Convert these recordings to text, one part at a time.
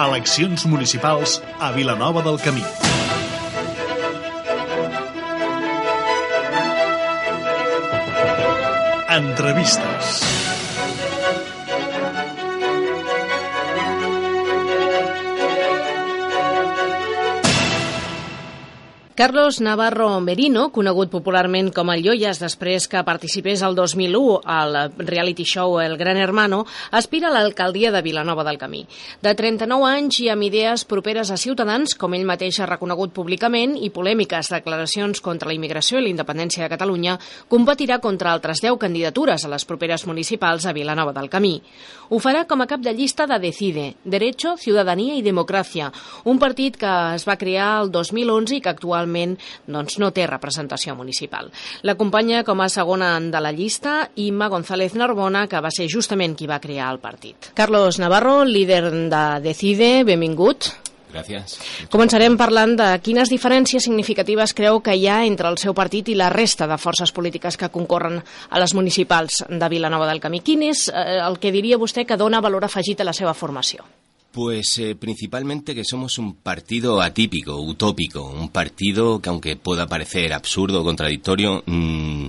Eleccions municipals a Vilanova del Camí. Entrevistes. Carlos Navarro Merino, conegut popularment com el Lloyas després que participés al 2001 al reality show El Gran Hermano, aspira a l'alcaldia de Vilanova del Camí. De 39 anys i amb idees properes a ciutadans, com ell mateix ha reconegut públicament, i polèmiques declaracions contra la immigració i la independència de Catalunya, competirà contra altres 10 candidatures a les properes municipals a Vilanova del Camí. Ho farà com a cap de llista de Decide, Derecho, Ciudadanía i Democràcia, un partit que es va crear el 2011 i que actualment actualment doncs, no té representació municipal. L'acompanya com a segona de la llista Imma González Narbona, que va ser justament qui va crear el partit. Carlos Navarro, líder de Decide, benvingut. Gràcies. Començarem parlant de quines diferències significatives creu que hi ha entre el seu partit i la resta de forces polítiques que concorren a les municipals de Vilanova del Camí. Quin és eh, el que diria vostè que dona valor afegit a la seva formació? Pues eh, principalmente que somos un partido atípico, utópico, un partido que aunque pueda parecer absurdo o contradictorio, mmm,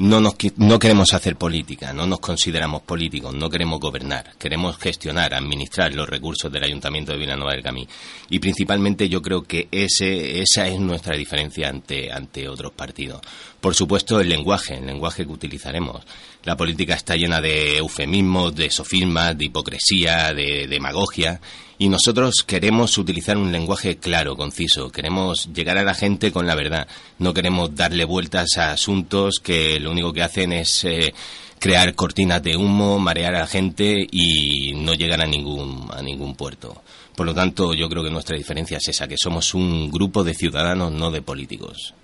no, nos, no queremos hacer política, no nos consideramos políticos, no queremos gobernar, queremos gestionar, administrar los recursos del Ayuntamiento de Villanueva del Camí. Y principalmente yo creo que ese, esa es nuestra diferencia ante, ante otros partidos. Por supuesto, el lenguaje, el lenguaje que utilizaremos. La política está llena de eufemismos, de sofismas, de hipocresía, de demagogia y nosotros queremos utilizar un lenguaje claro, conciso, queremos llegar a la gente con la verdad, no queremos darle vueltas a asuntos que lo único que hacen es eh, crear cortinas de humo, marear a la gente y no llegar a ningún, a ningún puerto. Por lo tanto, yo creo que nuestra diferencia es esa, que somos un grupo de ciudadanos, no de políticos.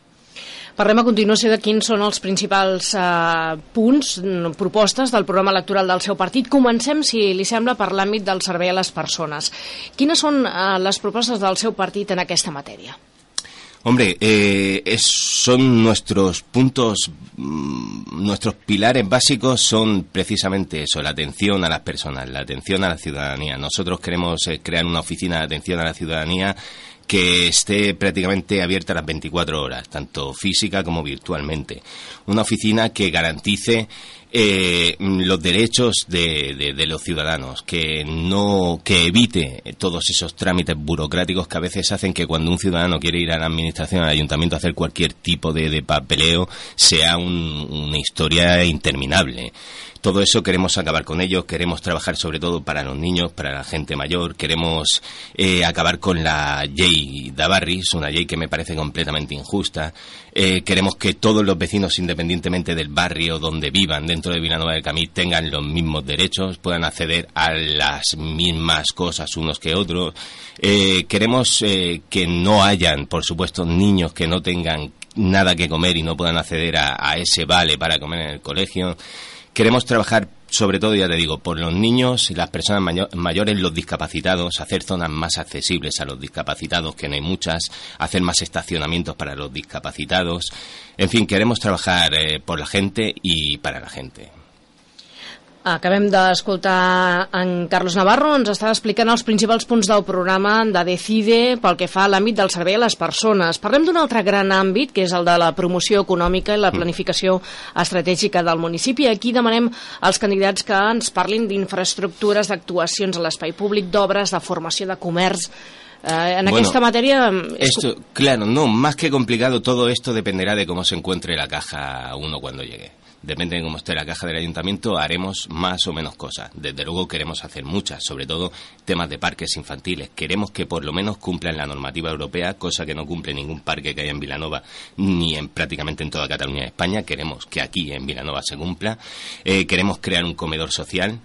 Parlem a continuació de quins són els principals eh, punts, mm, propostes del programa electoral del seu partit. Comencem, si li sembla, per l'àmbit del servei a les persones. Quines són eh, les propostes del seu partit en aquesta matèria? Hombre, eh, es, son nuestros puntos, mmm, nuestros pilares básicos son precisamente eso, la atención a las personas, la atención a la ciudadanía. Nosotros queremos eh, crear una oficina de atención a la ciudadanía que esté prácticamente abierta las 24 horas, tanto física como virtualmente. Una oficina que garantice eh, los derechos de, de, los ciudadanos, que no, que evite todos esos trámites burocráticos que a veces hacen que cuando un ciudadano quiere ir a la administración, al ayuntamiento a hacer cualquier tipo de, de papeleo, sea un, una historia interminable. Todo eso queremos acabar con ello, queremos trabajar sobre todo para los niños, para la gente mayor, queremos eh, acabar con la ley Davarris, una ley que me parece completamente injusta. Eh, queremos que todos los vecinos, independientemente del barrio donde vivan dentro de Villanueva del Camí, tengan los mismos derechos, puedan acceder a las mismas cosas unos que otros. Eh, queremos eh, que no hayan, por supuesto, niños que no tengan nada que comer y no puedan acceder a ese vale para comer en el colegio. Queremos trabajar sobre todo, ya te digo, por los niños y las personas mayo mayores, los discapacitados, hacer zonas más accesibles a los discapacitados, que no hay muchas, hacer más estacionamientos para los discapacitados. En fin, queremos trabajar eh, por la gente y para la gente. Acabem d'escoltar en Carlos Navarro, ens està explicant els principals punts del programa de Decide pel que fa a l'àmbit del servei a les persones. Parlem d'un altre gran àmbit, que és el de la promoció econòmica i la mm. planificació estratègica del municipi. Aquí demanem als candidats que ens parlin d'infraestructures, d'actuacions a l'espai públic, d'obres, de formació de comerç, Eh, en bueno, esta materia... Esto, claro, no, más que complicado, todo esto dependerá de cómo se encuentre la caja uno cuando llegue depende de cómo esté la caja del ayuntamiento, haremos más o menos cosas. Desde luego queremos hacer muchas, sobre todo temas de parques infantiles. Queremos que por lo menos cumplan la normativa europea, cosa que no cumple ningún parque que haya en Vilanova ni en prácticamente en toda Cataluña de España. Queremos que aquí en Vilanova se cumpla. Eh, queremos crear un comedor social.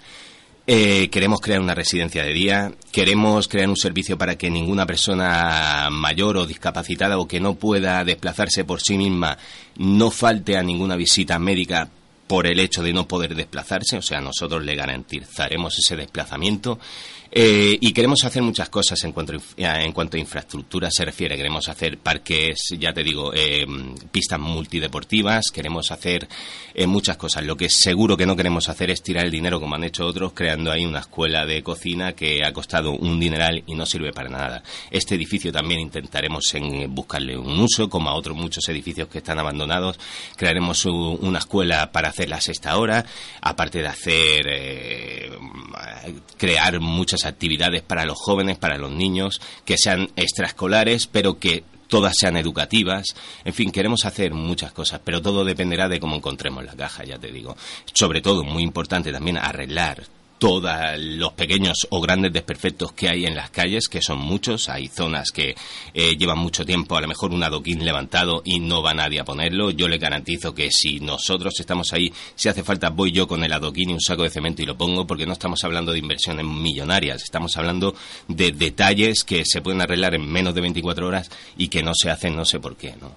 Eh, queremos crear una residencia de día, queremos crear un servicio para que ninguna persona mayor o discapacitada o que no pueda desplazarse por sí misma no falte a ninguna visita médica por el hecho de no poder desplazarse, o sea, nosotros le garantizaremos ese desplazamiento eh, y queremos hacer muchas cosas en cuanto, en cuanto a infraestructura se refiere. Queremos hacer parques, ya te digo, eh, pistas multideportivas, queremos hacer eh, muchas cosas. Lo que seguro que no queremos hacer es tirar el dinero como han hecho otros, creando ahí una escuela de cocina que ha costado un dineral y no sirve para nada. Este edificio también intentaremos en buscarle un uso, como a otros muchos edificios que están abandonados. Crearemos una escuela para hacer la sexta hora, aparte de hacer, crear muchas actividades para los jóvenes, para los niños, que sean extraescolares, pero que todas sean educativas. En fin, queremos hacer muchas cosas, pero todo dependerá de cómo encontremos la caja, ya te digo. Sobre todo, muy importante también arreglar todos los pequeños o grandes desperfectos que hay en las calles, que son muchos. Hay zonas que eh, llevan mucho tiempo, a lo mejor un adoquín levantado y no va nadie a ponerlo. Yo le garantizo que si nosotros estamos ahí, si hace falta, voy yo con el adoquín y un saco de cemento y lo pongo, porque no estamos hablando de inversiones millonarias, estamos hablando de detalles que se pueden arreglar en menos de 24 horas y que no se hacen no sé por qué, ¿no?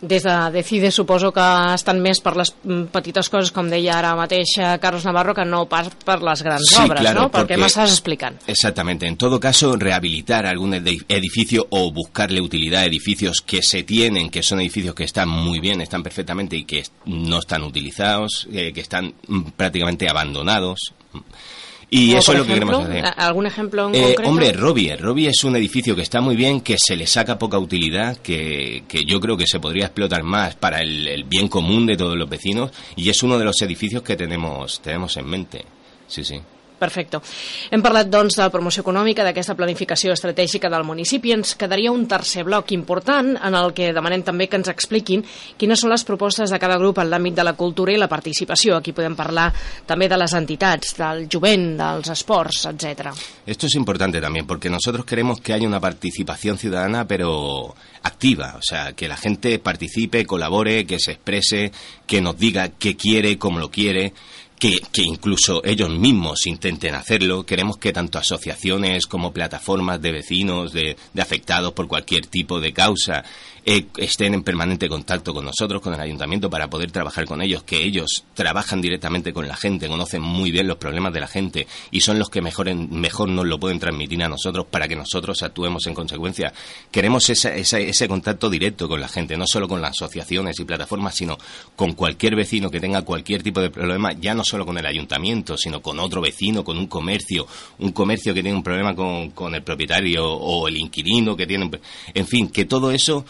Des de Decide suposo que estan més per les mm, petites coses, com deia ara mateix eh, Carlos Navarro, que no pas per les grans sí, claro, ¿no? Perquè m'estàs explicant. Exactamente. En todo caso, rehabilitar algún edificio o buscarle utilidad a edificios que se tienen, que son edificios que están muy bien, están perfectamente y que no están utilizados, eh, que están mm, prácticamente abandonados. Y eso es lo que queremos hacer. ¿Algún ejemplo en eh, concreto? Hombre, Robbie. Robbie es un edificio que está muy bien, que se le saca poca utilidad, que, que yo creo que se podría explotar más para el, el, bien común de todos los vecinos y es uno de los edificios que tenemos, tenemos en mente. Sí, sí. Perfecte. Hem parlat, doncs, de la promoció econòmica, d'aquesta planificació estratègica del municipi. Ens quedaria un tercer bloc important en el que demanem també que ens expliquin quines són les propostes de cada grup en l'àmbit de la cultura i la participació. Aquí podem parlar també de les entitats, del jovent, dels esports, etc. Esto es importante también, porque nosotros queremos que haya una participación ciudadana, pero activa, o sea, que la gente participe, colabore, que se exprese, que nos diga qué quiere, cómo lo quiere, que, que, incluso ellos mismos intenten hacerlo. Queremos que tanto asociaciones como plataformas de vecinos, de, de afectados por cualquier tipo de causa, eh, estén en permanente contacto con nosotros, con el ayuntamiento, para poder trabajar con ellos, que ellos trabajan directamente con la gente, conocen muy bien los problemas de la gente y son los que mejor, en, mejor nos lo pueden transmitir a nosotros para que nosotros actuemos en consecuencia. Queremos esa, esa, ese contacto directo con la gente, no solo con las asociaciones y plataformas, sino con cualquier vecino que tenga cualquier tipo de problema, ya no solo con el ayuntamiento, sino con otro vecino, con un comercio, un comercio que tiene un problema con, con el propietario o el inquilino que tiene, en fin, que todo eso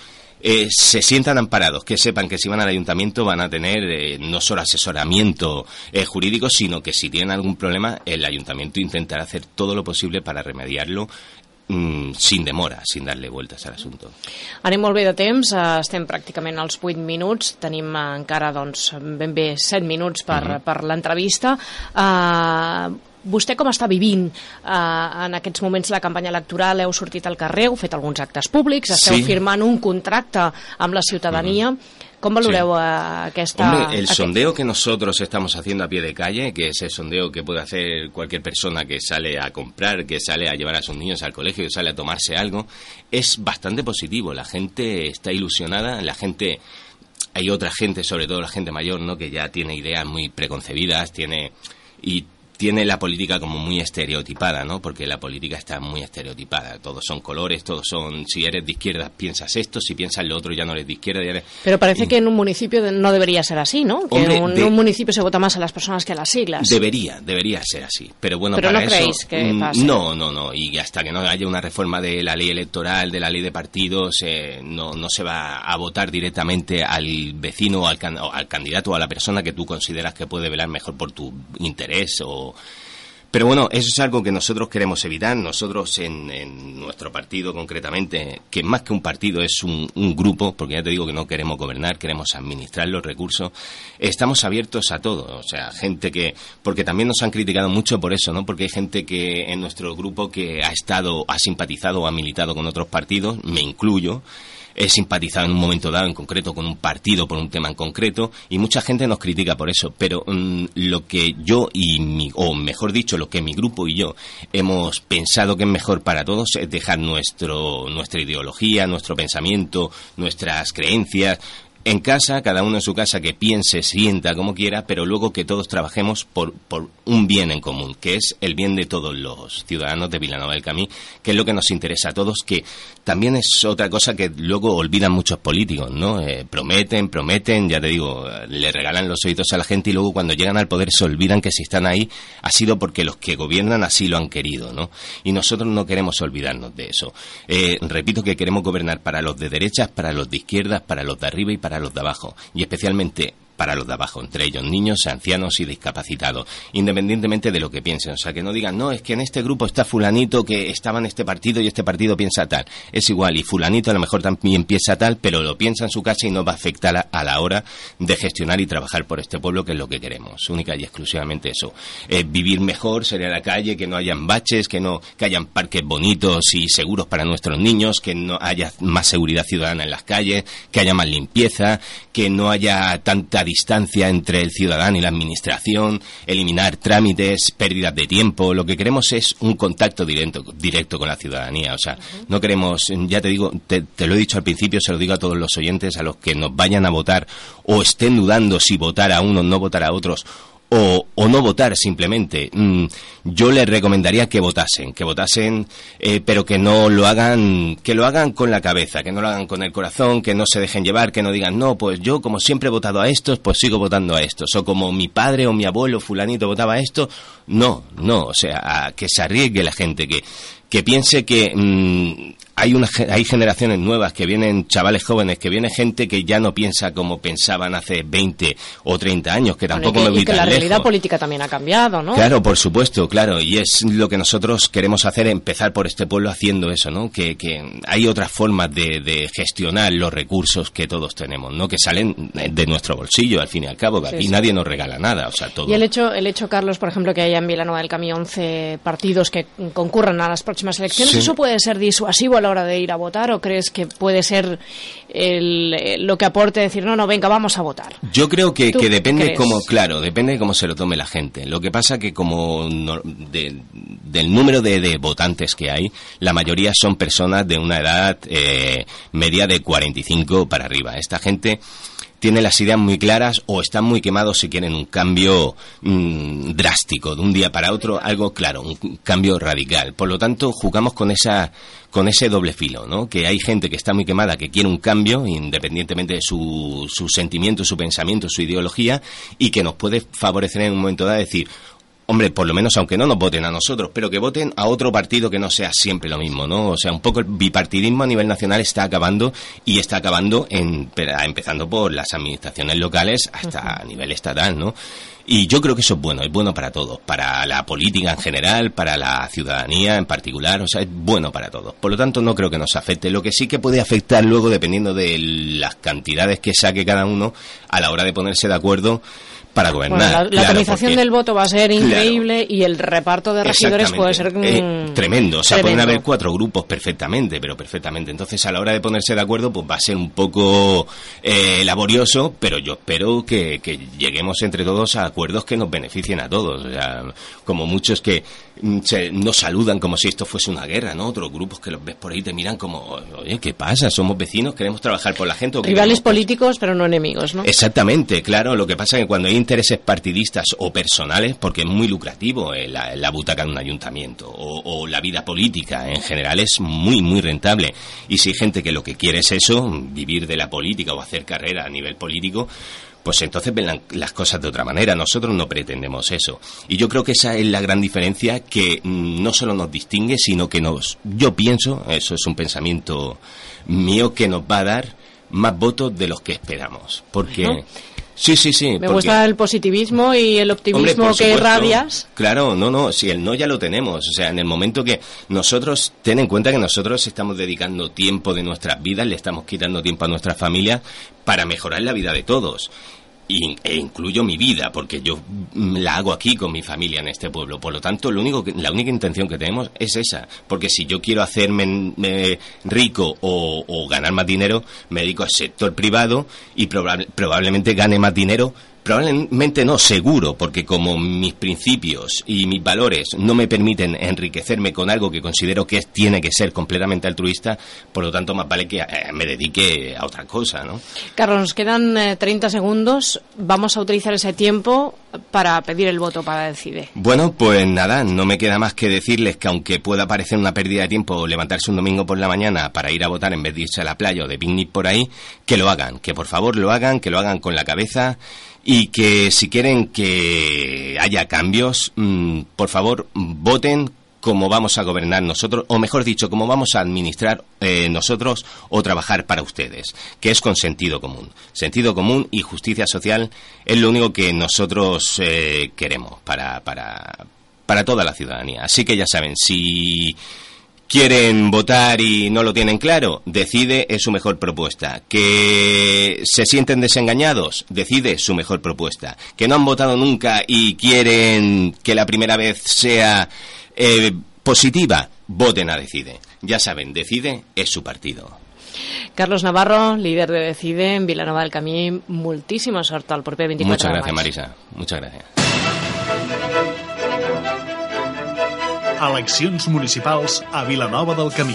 eh, se sientan amparados, que sepan que si van al ayuntamiento van a tener eh, no solo asesoramiento eh, jurídico, sino que si tienen algún problema, el ayuntamiento intentará hacer todo lo posible para remediarlo mm, sin demora, sin darle vueltas al assunto. Anem molt bé de temps, eh, estem pràcticament als 8 minuts, tenim encara doncs, ben bé 7 minuts per, uh -huh. per l'entrevista. Eh, vostè com està vivint eh, en aquests moments la campanya electoral? Heu sortit al carrer, heu fet alguns actes públics, esteu Sí. firmant un contracte amb la ciutadania. Com valoreu Sí. eh, aquesta... Hombre, el sondeo que nosotros estamos haciendo a pie de calle, que es el sondeo que puede hacer cualquier persona que sale a comprar, que sale a llevar a sus niños al colegio, que sale a tomarse algo, es bastante positivo. La gente está ilusionada, la gente hay otra gente, sobre todo la gente mayor, ¿no? que ya tiene ideas muy preconcebidas, tiene y tiene la política como muy estereotipada, ¿no? Porque la política está muy estereotipada. Todos son colores, todos son. Si eres de izquierda piensas esto, si piensas lo otro ya no eres de izquierda. Ya eres... Pero parece que en un municipio no debería ser así, ¿no? Que Hombre, en un, de- un municipio se vota más a las personas que a las siglas. Debería, debería ser así. Pero bueno, Pero para no eso. creéis que mm, pase. No, no, no. Y hasta que no haya una reforma de la ley electoral, de la ley de partidos, eh, no, no se va a votar directamente al vecino o al, can- o al candidato o a la persona que tú consideras que puede velar mejor por tu interés o. Pero bueno, eso es algo que nosotros queremos evitar. Nosotros en, en nuestro partido concretamente, que más que un partido es un, un grupo, porque ya te digo que no queremos gobernar, queremos administrar los recursos, estamos abiertos a todo. O sea, gente que, porque también nos han criticado mucho por eso, ¿no? Porque hay gente que en nuestro grupo que ha estado, ha simpatizado o ha militado con otros partidos, me incluyo, he simpatizado en un momento dado en concreto con un partido por un tema en concreto y mucha gente nos critica por eso. Pero mm, lo que yo y mi o mejor dicho lo que mi grupo y yo hemos pensado que es mejor para todos es dejar nuestro nuestra ideología nuestro pensamiento nuestras creencias en casa, cada uno en su casa, que piense, sienta como quiera, pero luego que todos trabajemos por, por un bien en común, que es el bien de todos los ciudadanos de Vilanova del Camí, que es lo que nos interesa a todos, que también es otra cosa que luego olvidan muchos políticos, ¿no? Eh, prometen, prometen, ya te digo, le regalan los oídos a la gente y luego cuando llegan al poder se olvidan que si están ahí ha sido porque los que gobiernan así lo han querido, ¿no? Y nosotros no queremos olvidarnos de eso. Eh, repito que queremos gobernar para los de derechas, para los de izquierdas, para los de arriba y para los de abajo. Y especialmente para los de abajo, entre ellos niños, ancianos y discapacitados, independientemente de lo que piensen. O sea, que no digan, no, es que en este grupo está fulanito que estaba en este partido y este partido piensa tal. Es igual, y fulanito a lo mejor también piensa tal, pero lo piensa en su casa y no va a afectar a, la hora de gestionar y trabajar por este pueblo, que es lo que queremos. Única y exclusivamente eso. Eh, vivir mejor, salir a la calle, que no hayan baches, que no, que hayan parques bonitos y seguros para nuestros niños, que no haya más seguridad ciudadana en las calles, que haya más limpieza, que no haya tanta distancia entre el ciudadano y la administración, eliminar trámites, pérdidas de tiempo. Lo que queremos es un contacto directo, directo con la ciudadanía. O sea, no queremos, ya te digo, te, lo he dicho al principio, se lo digo a todos los oyentes, a los que nos vayan a votar o estén dudando si votar a uno o no votar a otros o, o, no votar simplemente. Mm, yo les recomendaría que votasen, que votasen, eh, pero que no lo hagan, que lo hagan con la cabeza, que no lo hagan con el corazón, que no se dejen llevar, que no digan, no, pues yo como siempre he votado a estos, pues sigo votando a estos, o como mi padre o mi abuelo fulanito votaba a esto, no, no, o sea, que se arriesgue la gente, que, que piense que mm, hay, una, hay generaciones nuevas que vienen, chavales jóvenes, que viene gente que ya no piensa como pensaban hace 20 o 30 años, que tampoco me voy y que la realidad política también ha cambiado, ¿no? Claro, por supuesto, claro, y es lo que nosotros queremos hacer, empezar por este pueblo haciendo eso, ¿no? Que, que hay otras formas de, de, gestionar los recursos que todos tenemos, ¿no? Que salen de nuestro bolsillo, al fin y al cabo, que aquí nadie nos regala nada, o sea, todo. Y el hecho, el hecho, Carlos, por ejemplo, que haya en Villanueva del Camino 11 partidos que concurran a las próximas elecciones, ¿eso puede ser disuasivo a la hora de ir a votar o crees que puede ser el, lo que aporte decir, no, no, venga, vamos a votar? Yo creo que, que depende como, claro, depende de cómo se lo tome la gente. Lo que pasa que como del número de, votantes que hay, la mayoría son personas de una edad eh, media de 45 para arriba. Esta gente tiene las ideas muy claras o están muy quemados si quieren un cambio mm, drástico de un día para otro, algo claro, un cambio radical. Por lo tanto, jugamos con esa con ese doble filo, ¿no? Que hay gente que está muy quemada, que quiere un cambio, independientemente de su, su sentimiento, su pensamiento, su ideología, y que nos puede favorecer en un momento dado decir, Hombre, por lo menos aunque no nos voten a nosotros, pero que voten a otro partido que no sea siempre lo mismo, ¿no? O sea, un poco el bipartidismo a nivel nacional está acabando y está acabando en, empezando por las administraciones locales hasta a nivel estatal, ¿no? Y yo creo que eso es bueno, es bueno para todos, para la política en general, para la ciudadanía en particular, o sea, es bueno para todos. Por lo tanto, no creo que nos afecte. Lo que sí que puede afectar luego, dependiendo de las cantidades que saque cada uno, a la hora de ponerse de acuerdo, para gobernar. la, organización del voto va a ser increíble y el reparto de regidores puede ser eh, tremendo. O sea, pueden haber cuatro grupos perfectamente, pero perfectamente. Entonces, a la hora de ponerse de acuerdo, pues va a ser un poco eh, laborioso, pero yo espero que, que, lleguemos entre todos a acuerdos que nos beneficien a todos. O sea, como muchos que mm, se, nos saludan como si esto fuese una guerra, ¿no? Otros grupos que los ves por ahí te miran como, oye, ¿qué pasa? Somos vecinos, queremos trabajar por la gente. Rivales políticos, pero no enemigos, ¿no? Exactamente, claro. Lo que pasa es que cuando hay intereses partidistas o personales, porque es muy lucrativo eh, la, butaca de un ayuntamiento o, la vida política en general es muy, muy rentable. Y si hay gente que lo que quiere es eso, vivir de la política o hacer carrera a nivel político, pues entonces ven las cosas de otra manera. Nosotros no pretendemos eso. Y yo creo que esa es la gran diferencia que mm, no solo nos distingue, sino que nos, yo pienso, eso es un pensamiento mío, que nos va a dar más votos de los que esperamos. Porque... Sí, sí, sí. Me gusta el positivismo y el optimismo que irradias. Claro, no, no, si el no ya lo tenemos. O sea, en el momento que nosotros, ten en cuenta que nosotros estamos dedicando tiempo de nuestras vidas, le estamos quitando tiempo a nuestra familia para mejorar la vida de todos e incluyo mi vida, porque yo la hago aquí con mi familia en este pueblo. Por lo tanto, lo único la única intención que tenemos es esa. Porque si yo quiero hacerme rico o, ganar más dinero, me dedico al sector privado y probablemente gane más dinero Probablemente no, seguro, porque como mis principios y mis valores no me permiten enriquecerme con algo que considero que tiene que ser completamente altruista, por lo tanto más vale que eh, me dedique a otra cosa, ¿no? Carlos, nos quedan 30 eh, segundos. Vamos a utilizar ese tiempo para pedir el voto para Decide. Bueno, pues nada, no me queda más que decirles que aunque pueda parecer una pérdida de tiempo levantarse un domingo por la mañana para ir a votar en vez de irse a la playa o de picnic por ahí, que lo hagan, que por favor lo hagan, que lo hagan con la cabeza y que si quieren que haya cambios, mm, por favor, voten como vamos a gobernar nosotros, o mejor dicho, como vamos a administrar eh, nosotros o trabajar para ustedes, que es con sentido común. Sentido común y justicia social es lo único que nosotros eh, queremos para, para, para toda la ciudadanía. Así que ya saben, si quieren votar y no lo tienen claro, decide es su mejor propuesta. Que se sienten desengañados, decide su mejor propuesta. Que no han votado nunca y quieren que la primera vez sea eh, positiva, voten a Decide. Ya saben, Decide es su partido. Carlos Navarro, líder de Decide en Vilanova del Camí, Muchísimo sorto al propio 24 Muchas gracias, Marisa. Muchas gracias. Eleccions municipals a Vilanova del Camí.